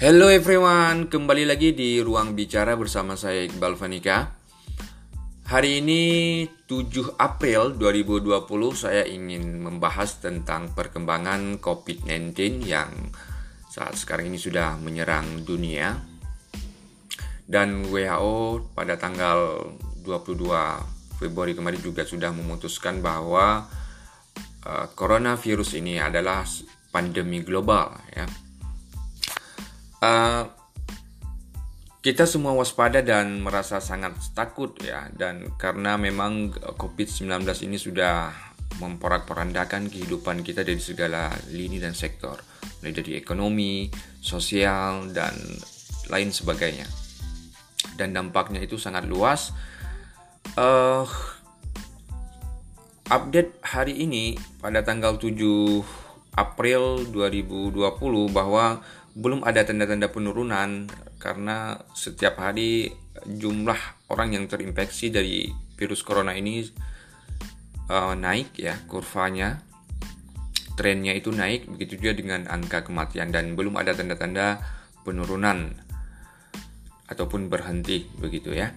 Hello everyone, kembali lagi di Ruang Bicara bersama saya Iqbal Fanika. Hari ini 7 April 2020 saya ingin membahas tentang perkembangan COVID-19 yang saat sekarang ini sudah menyerang dunia. Dan WHO pada tanggal 22 Februari kemarin juga sudah memutuskan bahwa uh, coronavirus ini adalah pandemi global ya Uh, kita semua waspada dan merasa sangat takut ya. Dan karena memang COVID-19 ini sudah memporak-porandakan kehidupan kita dari segala lini dan sektor. Mulai dari ekonomi, sosial dan lain sebagainya. Dan dampaknya itu sangat luas. Uh, update hari ini pada tanggal 7 April 2020 bahwa belum ada tanda-tanda penurunan karena setiap hari jumlah orang yang terinfeksi dari virus corona ini uh, naik ya kurvanya. Trennya itu naik begitu juga dengan angka kematian dan belum ada tanda-tanda penurunan ataupun berhenti begitu ya.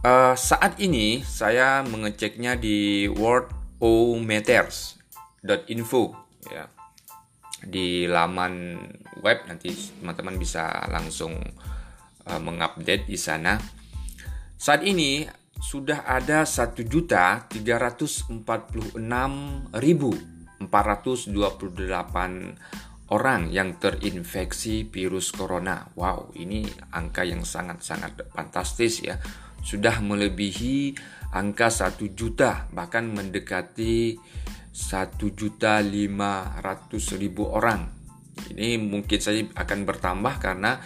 Uh, saat ini saya mengeceknya di worldometers.info ya di laman web nanti teman-teman bisa langsung uh, mengupdate di sana. Saat ini sudah ada 1.346.428 orang yang terinfeksi virus corona. Wow, ini angka yang sangat-sangat fantastis ya. Sudah melebihi angka 1 juta, bahkan mendekati 1.500.000 orang. Ini mungkin saja akan bertambah karena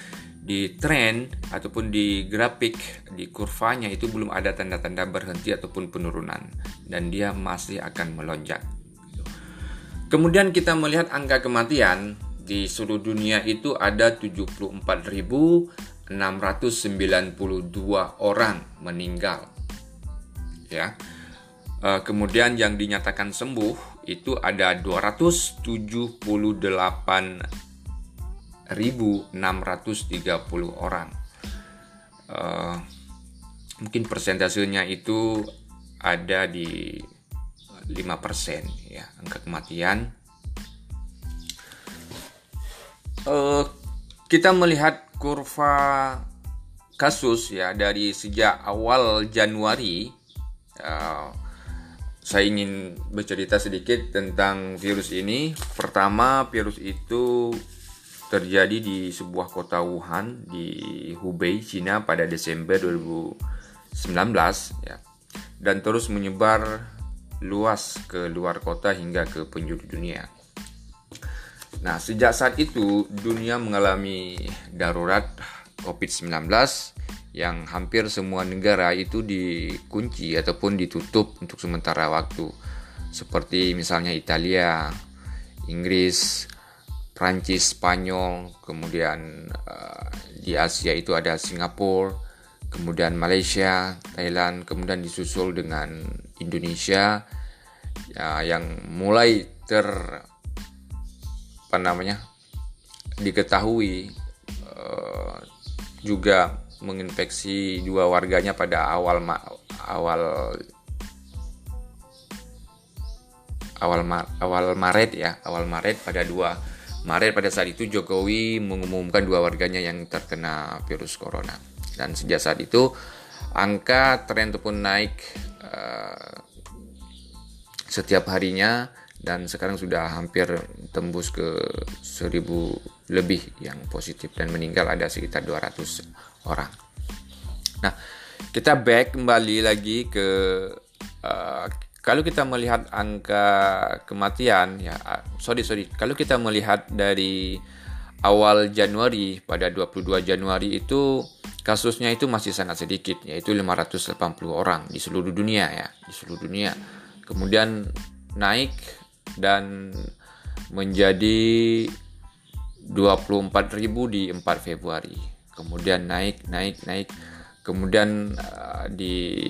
di tren ataupun di grafik di kurvanya itu belum ada tanda-tanda berhenti ataupun penurunan dan dia masih akan melonjak. Kemudian kita melihat angka kematian di seluruh dunia itu ada 74.692 orang meninggal. Ya. Uh, kemudian yang dinyatakan sembuh itu ada 278.630 orang. Uh, mungkin persentasenya itu ada di 5% ya angka kematian. Uh, kita melihat kurva kasus ya dari sejak awal Januari uh, saya ingin bercerita sedikit tentang virus ini. Pertama, virus itu terjadi di sebuah kota Wuhan di Hubei, Cina pada Desember 2019 ya. Dan terus menyebar luas ke luar kota hingga ke penjuru dunia. Nah, sejak saat itu dunia mengalami darurat COVID-19 yang hampir semua negara itu dikunci ataupun ditutup untuk sementara waktu. Seperti misalnya Italia, Inggris, Prancis, Spanyol, kemudian uh, di Asia itu ada Singapura, kemudian Malaysia, Thailand, kemudian disusul dengan Indonesia ya, yang mulai ter apa namanya diketahui uh, juga menginfeksi dua warganya pada awal ma awal awal ma awal Maret ya, awal Maret pada 2 Maret pada saat itu Jokowi mengumumkan dua warganya yang terkena virus corona. Dan sejak saat itu angka tren ataupun naik uh, setiap harinya dan sekarang sudah hampir tembus ke 1000 lebih yang positif dan meninggal ada sekitar 200 orang. Nah, kita back kembali lagi ke uh, kalau kita melihat angka kematian ya uh, sorry sorry. Kalau kita melihat dari awal Januari pada 22 Januari itu kasusnya itu masih sangat sedikit yaitu 580 orang di seluruh dunia ya di seluruh dunia. Kemudian naik dan menjadi 24.000 di 4 Februari kemudian naik naik naik kemudian uh, di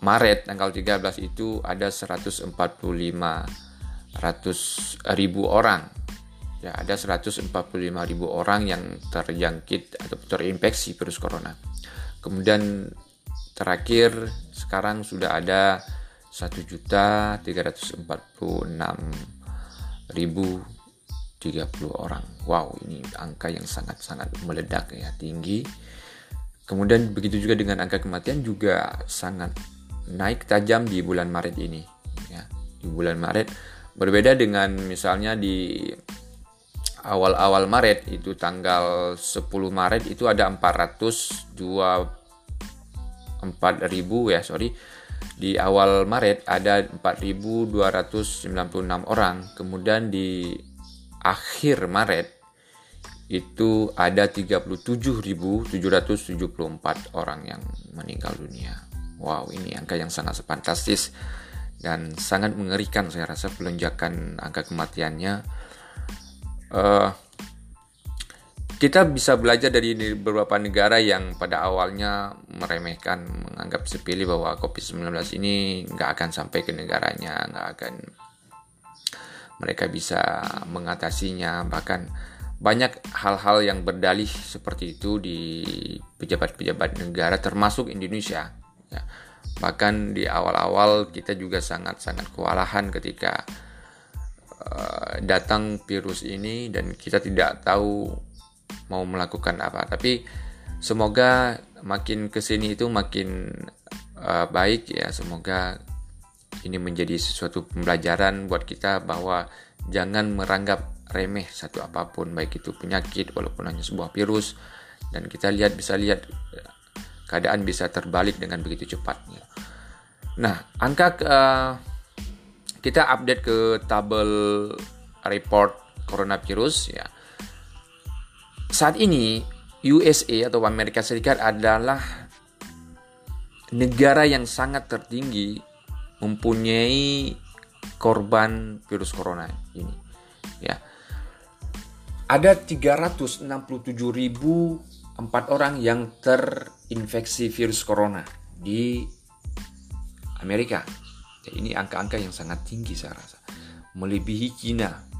Maret tanggal 13 itu ada 145 ratus ribu orang Ya, ada 145.000 orang yang terjangkit atau terinfeksi virus corona. Kemudian terakhir sekarang sudah ada 1.346.030 orang. Wow, ini angka yang sangat-sangat meledak ya, tinggi. Kemudian begitu juga dengan angka kematian juga sangat naik tajam di bulan Maret ini ya. Di bulan Maret berbeda dengan misalnya di awal-awal Maret itu tanggal 10 Maret itu ada 402 4000 ya sorry di awal Maret ada 4296 orang kemudian di akhir Maret itu ada 37.774 orang yang meninggal dunia. Wow ini angka yang sangat fantastis dan sangat mengerikan saya rasa pelonjakan angka kematiannya. Uh, kita bisa belajar dari beberapa negara yang pada awalnya meremehkan, menganggap sepele bahwa COVID-19 ini nggak akan sampai ke negaranya, nggak akan mereka bisa mengatasinya, bahkan banyak hal-hal yang berdalih seperti itu di pejabat-pejabat negara termasuk Indonesia. Ya. Bahkan di awal-awal kita juga sangat-sangat kewalahan ketika uh, datang virus ini dan kita tidak tahu mau melakukan apa. Tapi semoga makin ke sini itu makin uh, baik ya. Semoga ini menjadi sesuatu pembelajaran buat kita bahwa jangan meranggap remeh satu apa pun baik itu penyakit walaupun hanya sebuah virus dan kita lihat bisa lihat keadaan bisa terbalik dengan begitu cepatnya. Nah, angka uh, kita update ke tabel report coronavirus ya saat ini USA atau Amerika Serikat adalah negara yang sangat tertinggi mempunyai korban virus corona ini. Ya. Ada 367.004 orang yang terinfeksi virus corona di Amerika. Ini angka-angka yang sangat tinggi saya rasa. Melebihi China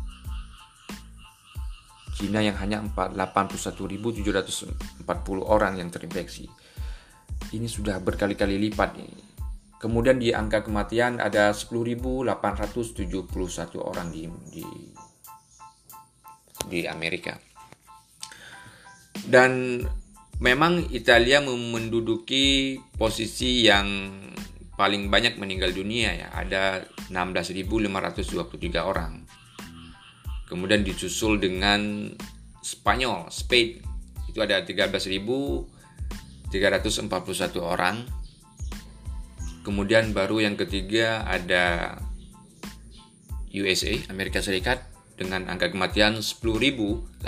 Cina yang hanya 81.740 orang yang terinfeksi. Ini sudah berkali-kali lipat ini. Kemudian di angka kematian ada 10.871 orang di, di di Amerika. Dan memang Italia menduduki posisi yang paling banyak meninggal dunia ya, ada 16.523 orang. Kemudian disusul dengan Spanyol, Spain. Itu ada 13.341 orang. Kemudian baru yang ketiga ada USA, Amerika Serikat dengan angka kematian 10.871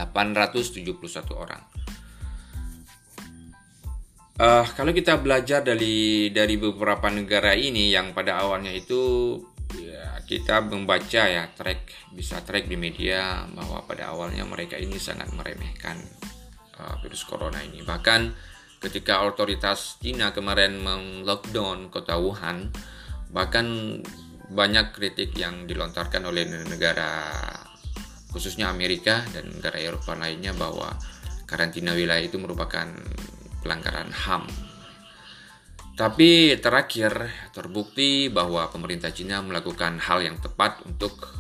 orang. Uh, kalau kita belajar dari dari beberapa negara ini yang pada awalnya itu kita membaca ya track bisa track di media bahwa pada awalnya mereka ini sangat meremehkan uh, virus corona ini bahkan ketika otoritas Cina kemarin meng-lockdown kota Wuhan bahkan banyak kritik yang dilontarkan oleh negara khususnya Amerika dan negara Eropa lainnya bahwa karantina wilayah itu merupakan pelanggaran HAM tapi terakhir terbukti bahwa pemerintah Cina melakukan hal yang tepat untuk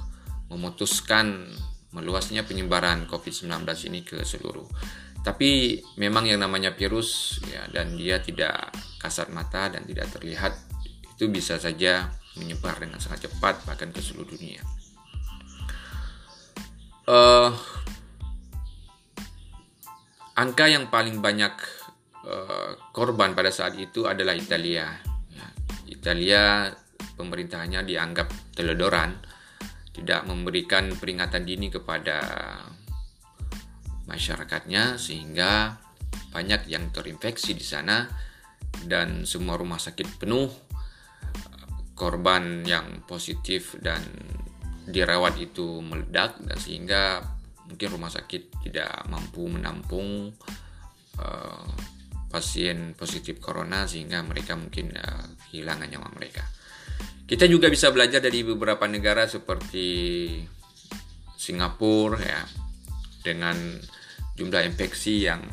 memutuskan meluasnya penyebaran COVID-19 ini ke seluruh. Tapi memang yang namanya virus ya dan dia tidak kasat mata dan tidak terlihat itu bisa saja menyebar dengan sangat cepat bahkan ke seluruh dunia. Uh, angka yang paling banyak Eh, korban pada saat itu adalah Italia. Ya, Italia pemerintahannya dianggap teledoran, tidak memberikan peringatan dini kepada masyarakatnya sehingga banyak yang terinfeksi di sana dan semua rumah sakit penuh korban yang positif dan dirawat itu meledak dan sehingga mungkin rumah sakit tidak mampu menampung uh, pasien positif corona sehingga mereka mungkin uh, kehilangan nyawa mereka. Kita juga bisa belajar dari beberapa negara seperti Singapura ya, dengan jumlah infeksi yang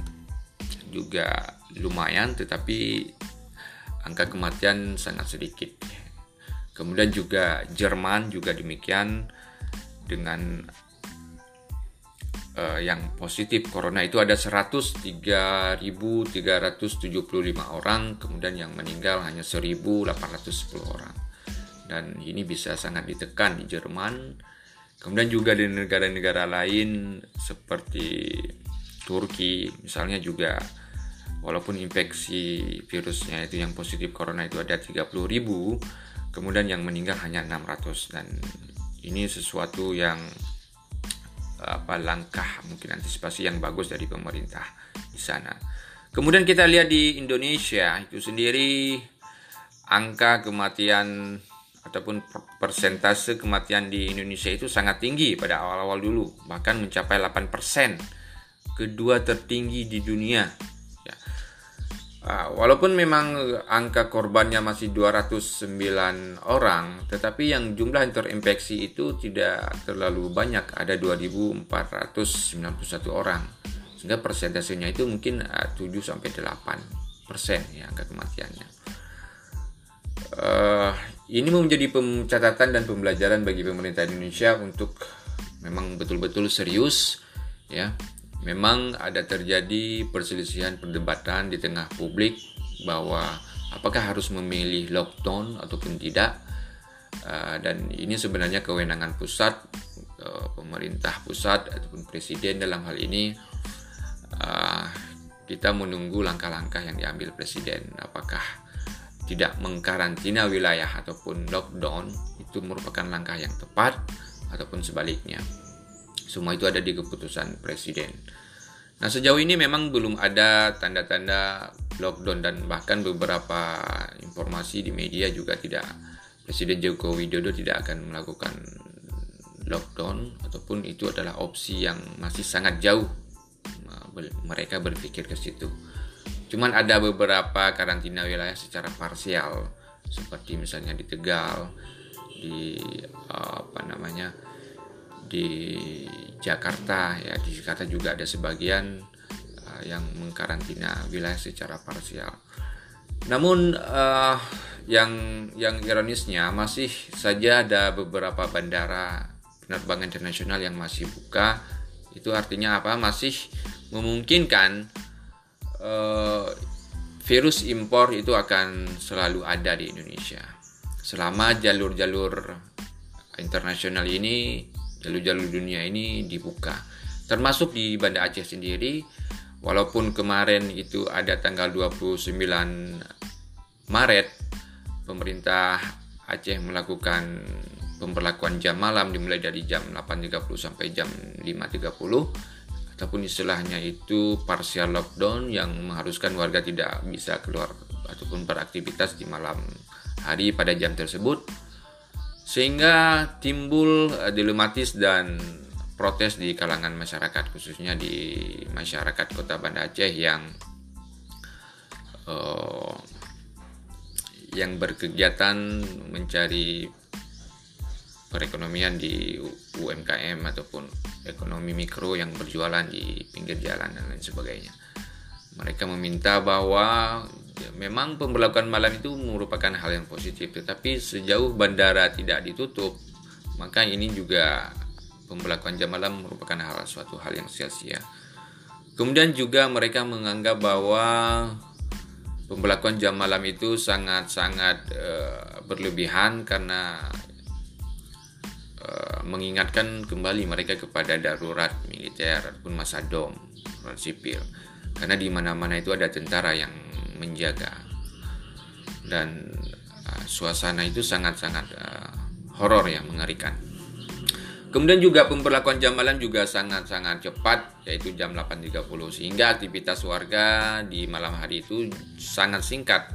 juga lumayan tetapi angka kematian sangat sedikit. Kemudian juga Jerman juga demikian dengan uh, yang positif corona itu ada 103.375 orang, kemudian yang meninggal hanya 1.810 orang. Dan ini bisa sangat ditekan di Jerman. Kemudian juga di negara-negara lain seperti Turki misalnya juga walaupun infeksi virusnya itu yang positif corona itu ada 30 ribu kemudian yang meninggal hanya 600 dan ini sesuatu yang apa langkah mungkin antisipasi yang bagus dari pemerintah di sana. Kemudian kita lihat di Indonesia itu sendiri angka kematian ataupun persentase kematian di Indonesia itu sangat tinggi pada awal-awal dulu, bahkan mencapai 8%. Kedua tertinggi di dunia Ah, walaupun memang angka korbannya masih 209 orang, tetapi yang jumlah yang terinfeksi itu tidak terlalu banyak, ada 2491 orang. Sehingga persentasenya itu mungkin 7 ah, sampai 8 persen ya angka kematiannya. Uh, ini menjadi catatan dan pembelajaran bagi pemerintah Indonesia untuk memang betul-betul serius ya memang ada terjadi perselisihan perdebatan di tengah publik bahwa apakah harus memilih lockdown ataupun tidak. Uh, dan ini sebenarnya kewenangan pusat uh, pemerintah pusat ataupun presiden dalam hal ini. Uh, kita menunggu langkah-langkah yang diambil presiden. Apakah tidak mengkarantina wilayah ataupun lockdown itu merupakan langkah yang tepat ataupun sebaliknya. Semua itu ada di keputusan presiden. Nah, sejauh ini memang belum ada tanda-tanda lockdown dan bahkan beberapa informasi di media juga tidak Presiden Joko Widodo tidak akan melakukan lockdown ataupun itu adalah opsi yang masih sangat jauh mereka berpikir ke situ. Cuman ada beberapa karantina wilayah secara parsial seperti misalnya di Tegal, di apa di Jakarta ya di Jakarta juga ada sebagian uh, yang mengkarantina wilayah secara parsial. Namun uh, yang yang ironisnya masih saja ada beberapa bandara penerbangan internasional yang masih buka. Itu artinya apa? Masih memungkinkan uh, virus impor itu akan selalu ada di Indonesia. Selama jalur-jalur internasional ini jalur-jalur dunia ini dibuka. Termasuk di Banda Aceh sendiri, walaupun kemarin itu ada tanggal 29 Maret, pemerintah Aceh melakukan pemberlakuan jam malam dimulai dari jam 8.30 sampai jam 5.30 ataupun istilahnya itu partial lockdown yang mengharuskan warga tidak bisa keluar ataupun beraktivitas di malam hari pada jam tersebut sehingga timbul uh, dilematis dan protes di kalangan masyarakat khususnya di masyarakat kota Banda Aceh yang uh, yang berkegiatan mencari perekonomian di UMKM ataupun ekonomi mikro yang berjualan di pinggir jalan dan lain sebagainya. Mereka meminta bahwa memang pemberlakuan malam itu merupakan hal yang positif tetapi sejauh bandara tidak ditutup maka ini juga pemberlakuan jam malam merupakan hal suatu hal yang sia-sia. Kemudian juga mereka menganggap bahwa pemberlakuan jam malam itu sangat-sangat uh, berlebihan karena uh, mengingatkan kembali mereka kepada darurat militer ataupun masa dom sipil karena di mana-mana itu ada tentara yang menjaga dan uh, suasana itu sangat-sangat uh, horor yang mengerikan. Kemudian juga pemberlakuan jam malam juga sangat-sangat cepat yaitu jam 8.30 sehingga aktivitas warga di malam hari itu sangat singkat.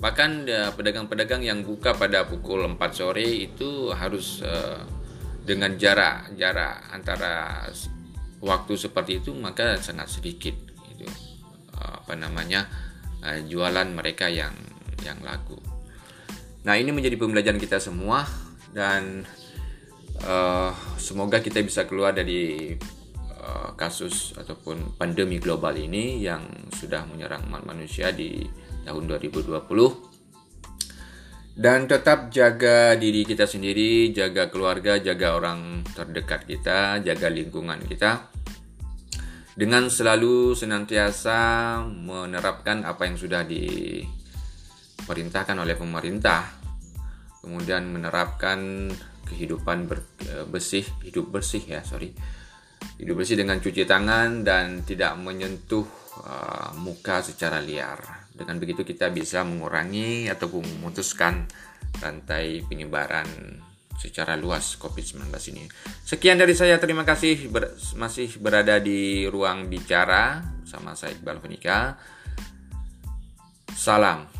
Bahkan uh, pedagang-pedagang yang buka pada pukul 4 sore itu harus uh, dengan jarak jarak antara waktu seperti itu maka sangat sedikit apa namanya uh, jualan mereka yang yang laku. Nah ini menjadi pembelajaran kita semua dan uh, semoga kita bisa keluar dari uh, kasus ataupun pandemi global ini yang sudah menyerang manusia di tahun 2020 dan tetap jaga diri kita sendiri, jaga keluarga, jaga orang terdekat kita, jaga lingkungan kita dengan selalu senantiasa menerapkan apa yang sudah diperintahkan oleh pemerintah, kemudian menerapkan kehidupan ber, eh, bersih, hidup bersih ya, sorry, hidup bersih dengan cuci tangan dan tidak menyentuh uh, muka secara liar. Dengan begitu kita bisa mengurangi ataupun memutuskan rantai penyebaran secara luas COVID-19 ini. Sekian dari saya, terima kasih ber masih berada di ruang bicara sama saya Iqbal Venika. Salam